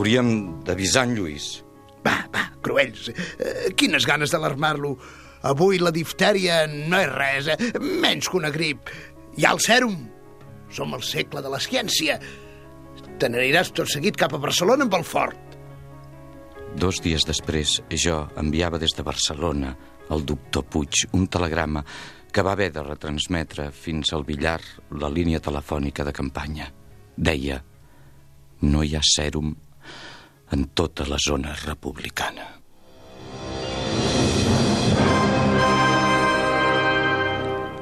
Hauríem d'avisar en Lluís. Va, va, cruells. Eh, quines ganes d'alarmar-lo. Avui la diftèria no és res, eh? menys que una grip. Hi ha el sèrum. Som al segle de la ciència. Te n'aniràs tot seguit cap a Barcelona amb el fort. Dos dies després, jo enviava des de Barcelona al doctor Puig un telegrama que va haver de retransmetre fins al billar la línia telefònica de campanya. Deia, no hi ha sèrum en tota la zona republicana.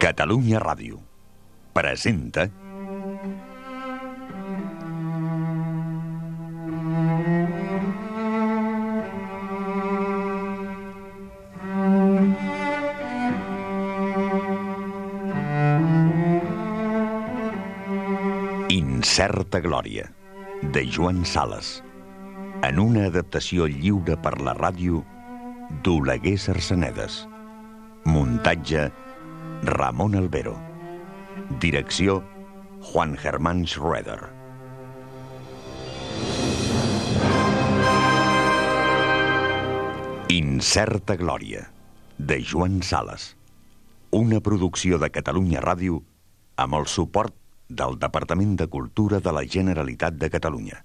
Catalunya Ràdio presenta Incerta Glòria, de Joan Sales, en una adaptació lliure per la ràdio d'Oleguer Sarsenedes. Muntatge Ramon Albero. Direcció Juan Germán Schroeder. Incerta Glòria, de Joan Sales. Una producció de Catalunya Ràdio amb el suport del Departament de Cultura de la Generalitat de Catalunya.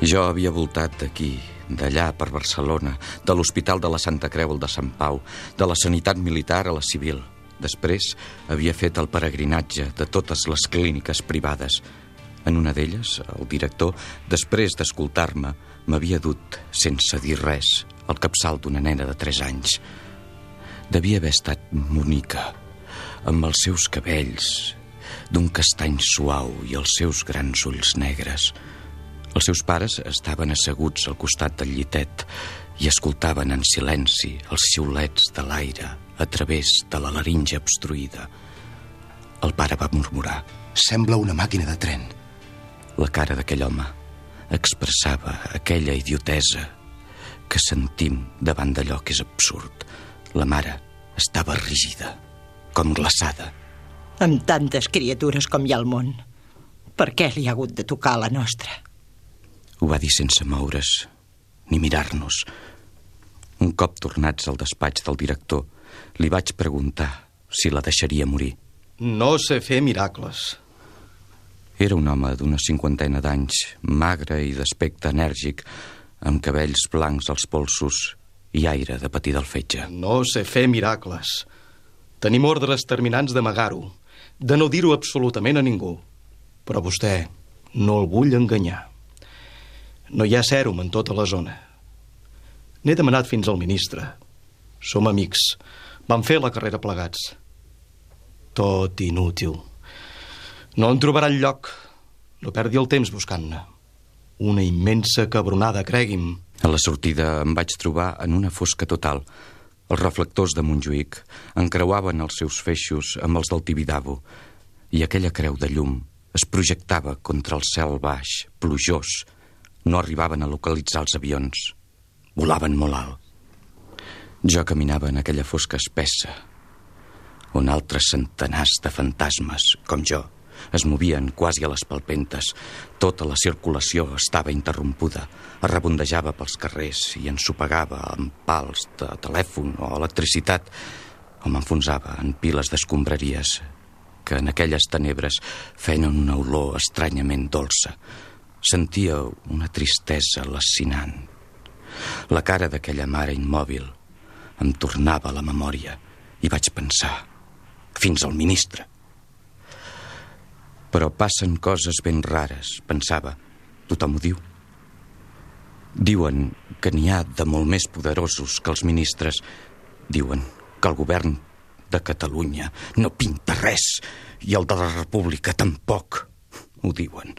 Jo havia voltat d'aquí, d'allà per Barcelona, de l'Hospital de la Santa Creu al de Sant Pau, de la sanitat militar a la civil. Després havia fet el peregrinatge de totes les clíniques privades. En una d'elles, el director, després d'escoltar-me, m'havia dut, sense dir res, al capçal d'una nena de 3 anys. Devia haver estat Monica, amb els seus cabells d'un castany suau i els seus grans ulls negres. Els seus pares estaven asseguts al costat del llitet i escoltaven en silenci els xiulets de l'aire a través de la laringe obstruïda. El pare va murmurar. Sembla una màquina de tren. La cara d'aquell home expressava aquella idiotesa que sentim davant d'allò que és absurd. La mare estava rígida, com glaçada. Amb tantes criatures com hi ha al món, per què li ha hagut de tocar la nostra? Ho va dir sense moure's ni mirar-nos. Un cop tornats al despatx del director, li vaig preguntar si la deixaria morir. No sé fer miracles. Era un home d'una cinquantena d'anys, magre i d'aspecte enèrgic, amb cabells blancs als polsos i aire de patir del fetge. No sé fer miracles. Tenim ordres terminants d'amagar-ho, de no dir-ho absolutament a ningú. Però vostè no el vull enganyar. No hi ha sèrum en tota la zona. N'he demanat fins al ministre. Som amics. Vam fer la carrera plegats. Tot inútil. No en trobarà lloc. No perdi el temps buscant-ne. Una immensa cabronada, cregui'm. A la sortida em vaig trobar en una fosca total. Els reflectors de Montjuïc encreuaven els seus feixos amb els del Tibidabo i aquella creu de llum es projectava contra el cel baix, plujós. No arribaven a localitzar els avions. Volaven molt alt. Jo caminava en aquella fosca espessa, on altres centenars de fantasmes, com jo, es movien quasi a les palpentes. Tota la circulació estava interrompuda. Rebondejava pels carrers i ensopegava amb pals de telèfon o electricitat o m'enfonsava en piles d'escombraries que en aquelles tenebres feien una olor estranyament dolça. Sentia una tristesa lacinant. La cara d'aquella mare immòbil em tornava a la memòria i vaig pensar, fins al ministre. Però passen coses ben rares, pensava. Tothom ho diu. Diuen que n'hi ha de molt més poderosos que els ministres. Diuen que el govern de Catalunya no pinta res i el de la República tampoc. Ho diuen.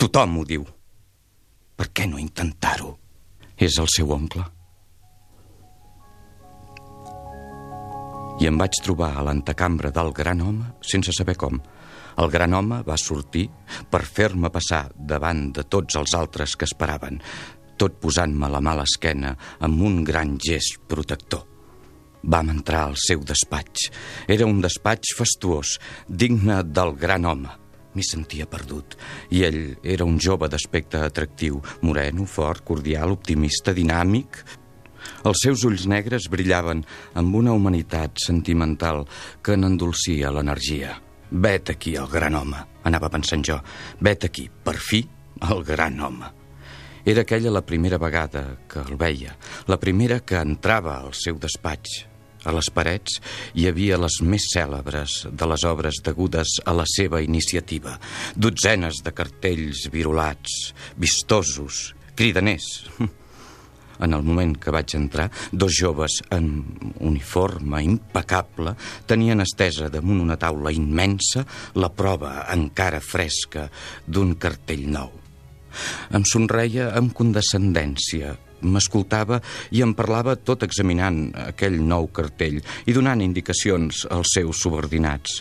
Tothom ho diu. Per què no intentar-ho? És el seu oncle. I em vaig trobar a l'antecambra del gran home sense saber com. El gran home va sortir per fer-me passar davant de tots els altres que esperaven, tot posant-me la mala esquena amb un gran gest protector. Vam entrar al seu despatx. Era un despatx fastuós, digne del gran home. M'hi sentia perdut. I ell era un jove d'aspecte atractiu, moreno, fort, cordial, optimista, dinàmic. Els seus ulls negres brillaven amb una humanitat sentimental que n'endolcia l'energia. Vet aquí el gran home, anava pensant jo. Vet aquí, per fi, el gran home. Era aquella la primera vegada que el veia, la primera que entrava al seu despatx. A les parets hi havia les més cèlebres de les obres degudes a la seva iniciativa. Dotzenes de cartells virulats, vistosos, cridaners. En el moment que vaig entrar, dos joves en uniforme impecable tenien estesa damunt una taula immensa la prova encara fresca d'un cartell nou. Em somreia amb condescendència, m'escoltava i em parlava tot examinant aquell nou cartell i donant indicacions als seus subordinats.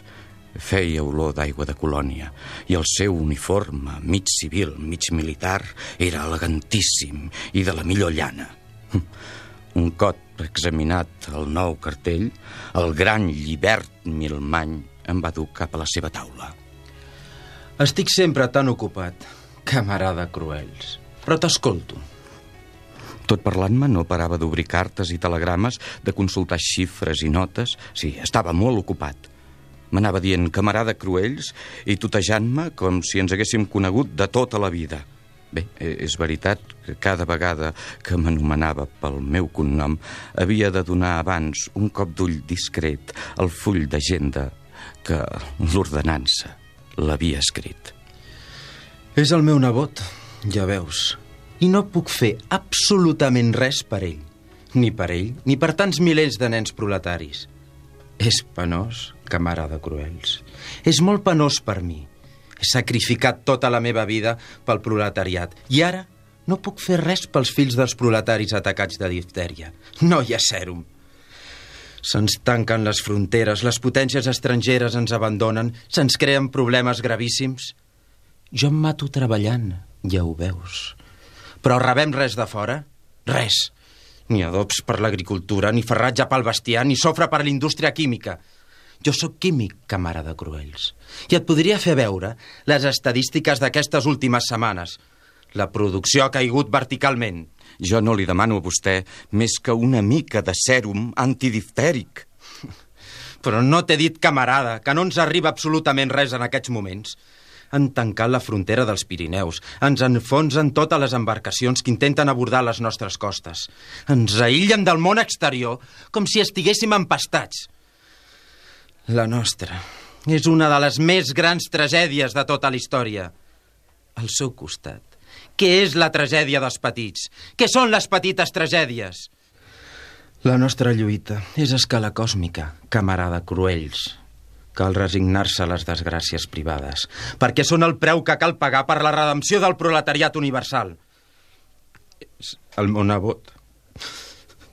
Feia olor d'aigua de colònia i el seu uniforme, mig civil, mig militar, era elegantíssim i de la millor llana. Un cop examinat el nou cartell, el gran llibert Milmany em va dur cap a la seva taula. Estic sempre tan ocupat, camarada Cruels, però t'escolto. Tot parlant-me no parava d'obrir cartes i telegrames, de consultar xifres i notes. Sí, estava molt ocupat. M'anava dient camarada Cruells i tutejant-me com si ens haguéssim conegut de tota la vida. Bé, eh, és veritat que cada vegada que m'anomenava pel meu cognom havia de donar abans un cop d'ull discret al full d'agenda que l'ordenança l'havia escrit. És el meu nebot, ja veus, i no puc fer absolutament res per ell. Ni per ell, ni per tants milers de nens proletaris. És penós, camarada Cruels. És molt penós per mi. He sacrificat tota la meva vida pel proletariat i ara no puc fer res pels fills dels proletaris atacats de diftèria. No hi ha sèrum. Se'ns tanquen les fronteres, les potències estrangeres ens abandonen, se'ns creen problemes gravíssims. Jo em mato treballant, ja ho veus. Però rebem res de fora? Res. Ni adobs per l'agricultura, ni ferratge pel bestiar, ni sofre per l'indústria química. Jo sóc químic, camarada Cruells, i et podria fer veure les estadístiques d'aquestes últimes setmanes. La producció ha caigut verticalment. Jo no li demano a vostè més que una mica de sèrum antidiftèric. Però no t'he dit, camarada, que no ens arriba absolutament res en aquests moments. Han tancat la frontera dels Pirineus. Ens enfonsen totes les embarcacions que intenten abordar les nostres costes. Ens aïllen del món exterior com si estiguéssim empastats. La nostra és una de les més grans tragèdies de tota la història. Al seu costat, què és la tragèdia dels petits? Què són les petites tragèdies? La nostra lluita és escala còsmica, camarada Cruells. Cal resignar-se a les desgràcies privades, perquè són el preu que cal pagar per la redempció del proletariat universal. És el meu nebot.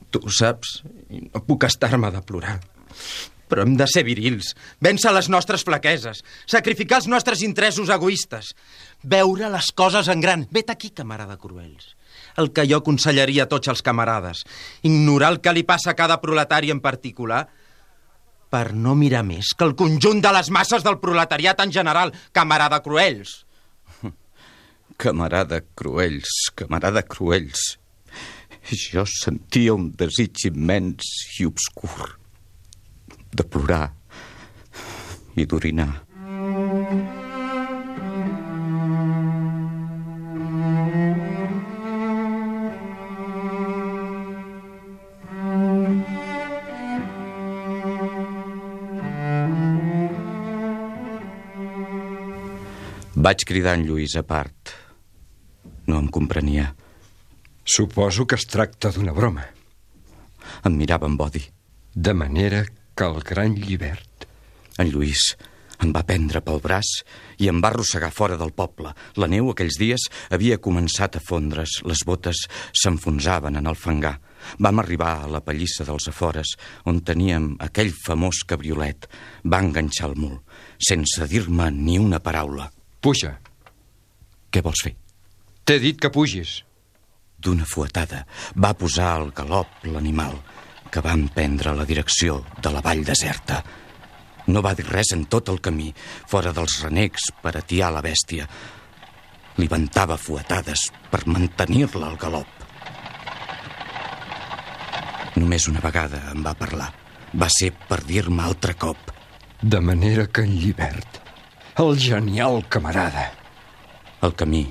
Tu ho saps, i no puc estar-me de plorar. Però hem de ser virils, vèncer les nostres flaqueses, sacrificar els nostres interessos egoistes, veure les coses en gran. Vet aquí, camarada Cruels. El que jo aconsellaria a tots els camarades. Ignorar el que li passa a cada proletari en particular per no mirar més que el conjunt de les masses del proletariat en general, camarada Cruels. Camarada Cruells, camarada Cruells. Jo sentia un desig immens i obscur de plorar i d'orinar. Vaig cridar en Lluís a part. No em comprenia. Suposo que es tracta d'una broma. Em mirava amb odi. De manera que el gran llibert... En Lluís em va prendre pel braç i em va arrossegar fora del poble. La neu aquells dies havia començat a fondre's, les botes s'enfonsaven en el fangar. Vam arribar a la pallissa dels afores, on teníem aquell famós cabriolet. Va enganxar el mul, sense dir-me ni una paraula. Puja. Què vols fer? T'he dit que pugis. D'una fuetada va posar al galop l'animal, que va emprendre la direcció de la vall deserta. No va dir res en tot el camí, fora dels renecs per atiar la bèstia. Li ventava fuetades per mantenir-la al galop. Només una vegada em va parlar. Va ser per dir-me altre cop. De manera que en Llibert, el genial camarada... El camí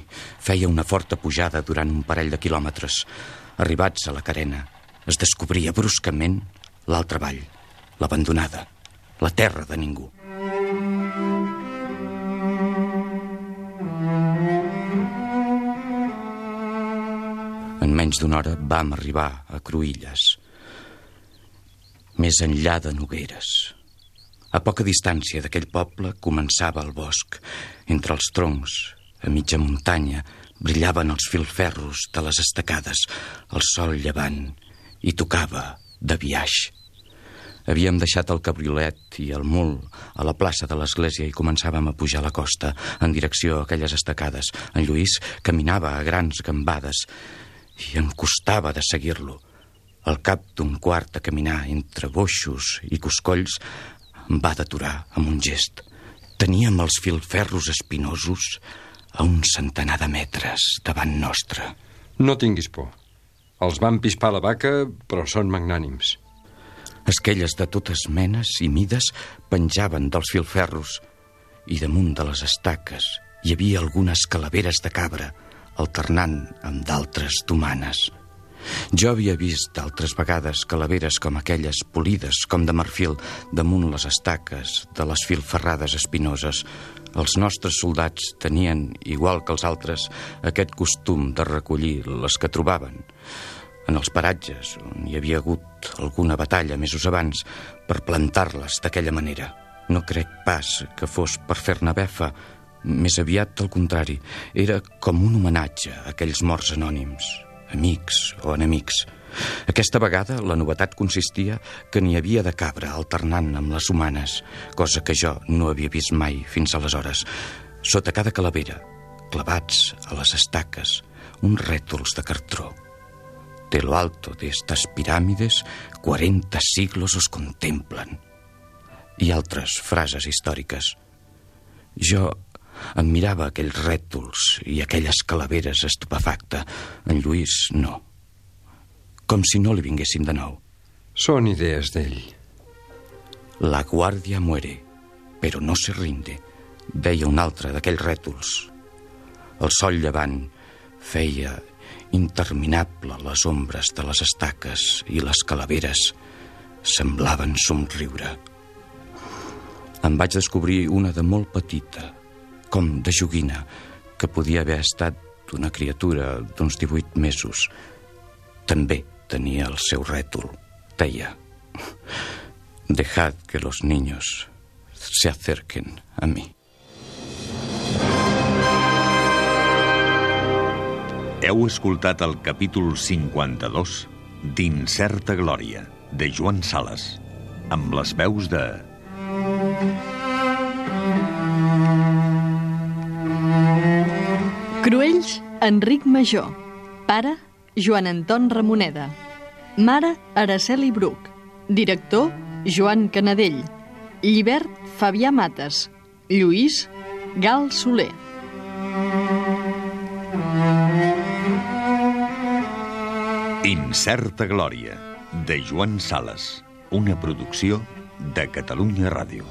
feia una forta pujada durant un parell de quilòmetres. Arribats a la carena, es descobria bruscament l'altra vall, l'abandonada, la terra de ningú. En menys d'una hora vam arribar a Cruïlles, més enllà de Nogueres. A poca distància d'aquell poble començava el bosc. Entre els troncs, a mitja muntanya, brillaven els filferros de les estacades, el sol llevant, i tocava de viaix. Havíem deixat el cabriolet i el mul a la plaça de l'església i començàvem a pujar la costa en direcció a aquelles estacades. En Lluís caminava a grans gambades i em costava de seguir-lo. Al cap d'un quart a caminar entre boixos i coscolls em va deturar amb un gest. Teníem els filferros espinosos a un centenar de metres davant nostre. No tinguis por. Els van pispar la vaca, però són magnànims. Esquelles de totes menes i mides penjaven dels filferros i damunt de les estaques hi havia algunes calaveres de cabra alternant amb d'altres d'humanes. Jo havia vist d'altres vegades calaveres com aquelles, polides com de marfil, damunt les estaques de les filferrades espinoses. Els nostres soldats tenien, igual que els altres, aquest costum de recollir les que trobaven en els paratges on hi havia hagut alguna batalla mesos abans per plantar-les d'aquella manera. No crec pas que fos per fer-ne befa, més aviat al contrari. Era com un homenatge a aquells morts anònims, amics o enemics. Aquesta vegada la novetat consistia que n'hi havia de cabra alternant amb les humanes, cosa que jo no havia vist mai fins aleshores. Sota cada calavera, clavats a les estaques, uns rètols de cartró. De lo alto de estas pirámides, 40 siglos os contemplan. I altres frases històriques. Jo em mirava aquells rètols i aquelles calaveres estupefacta. En Lluís, no. Com si no li vinguessin de nou. Són idees d'ell. La guàrdia muere, però no se rinde, deia un altre d'aquells rètols. El sol llevant feia interminable les ombres de les estaques i les calaveres semblaven somriure. Em vaig descobrir una de molt petita, com de joguina, que podia haver estat una criatura d'uns 18 mesos. També tenia el seu rètol. Deia, dejad que los niños se acerquen a mí. Heu escoltat el capítol 52 d'Incerta Glòria, de Joan Sales, amb les veus de... Cruells, Enric Major. Pare, Joan Anton Ramoneda. Mare, Araceli Bruc. Director, Joan Canadell. Llibert, Fabià Mates. Lluís, Gal Soler. Incerta Glòria, de Joan Sales, una producció de Catalunya Ràdio.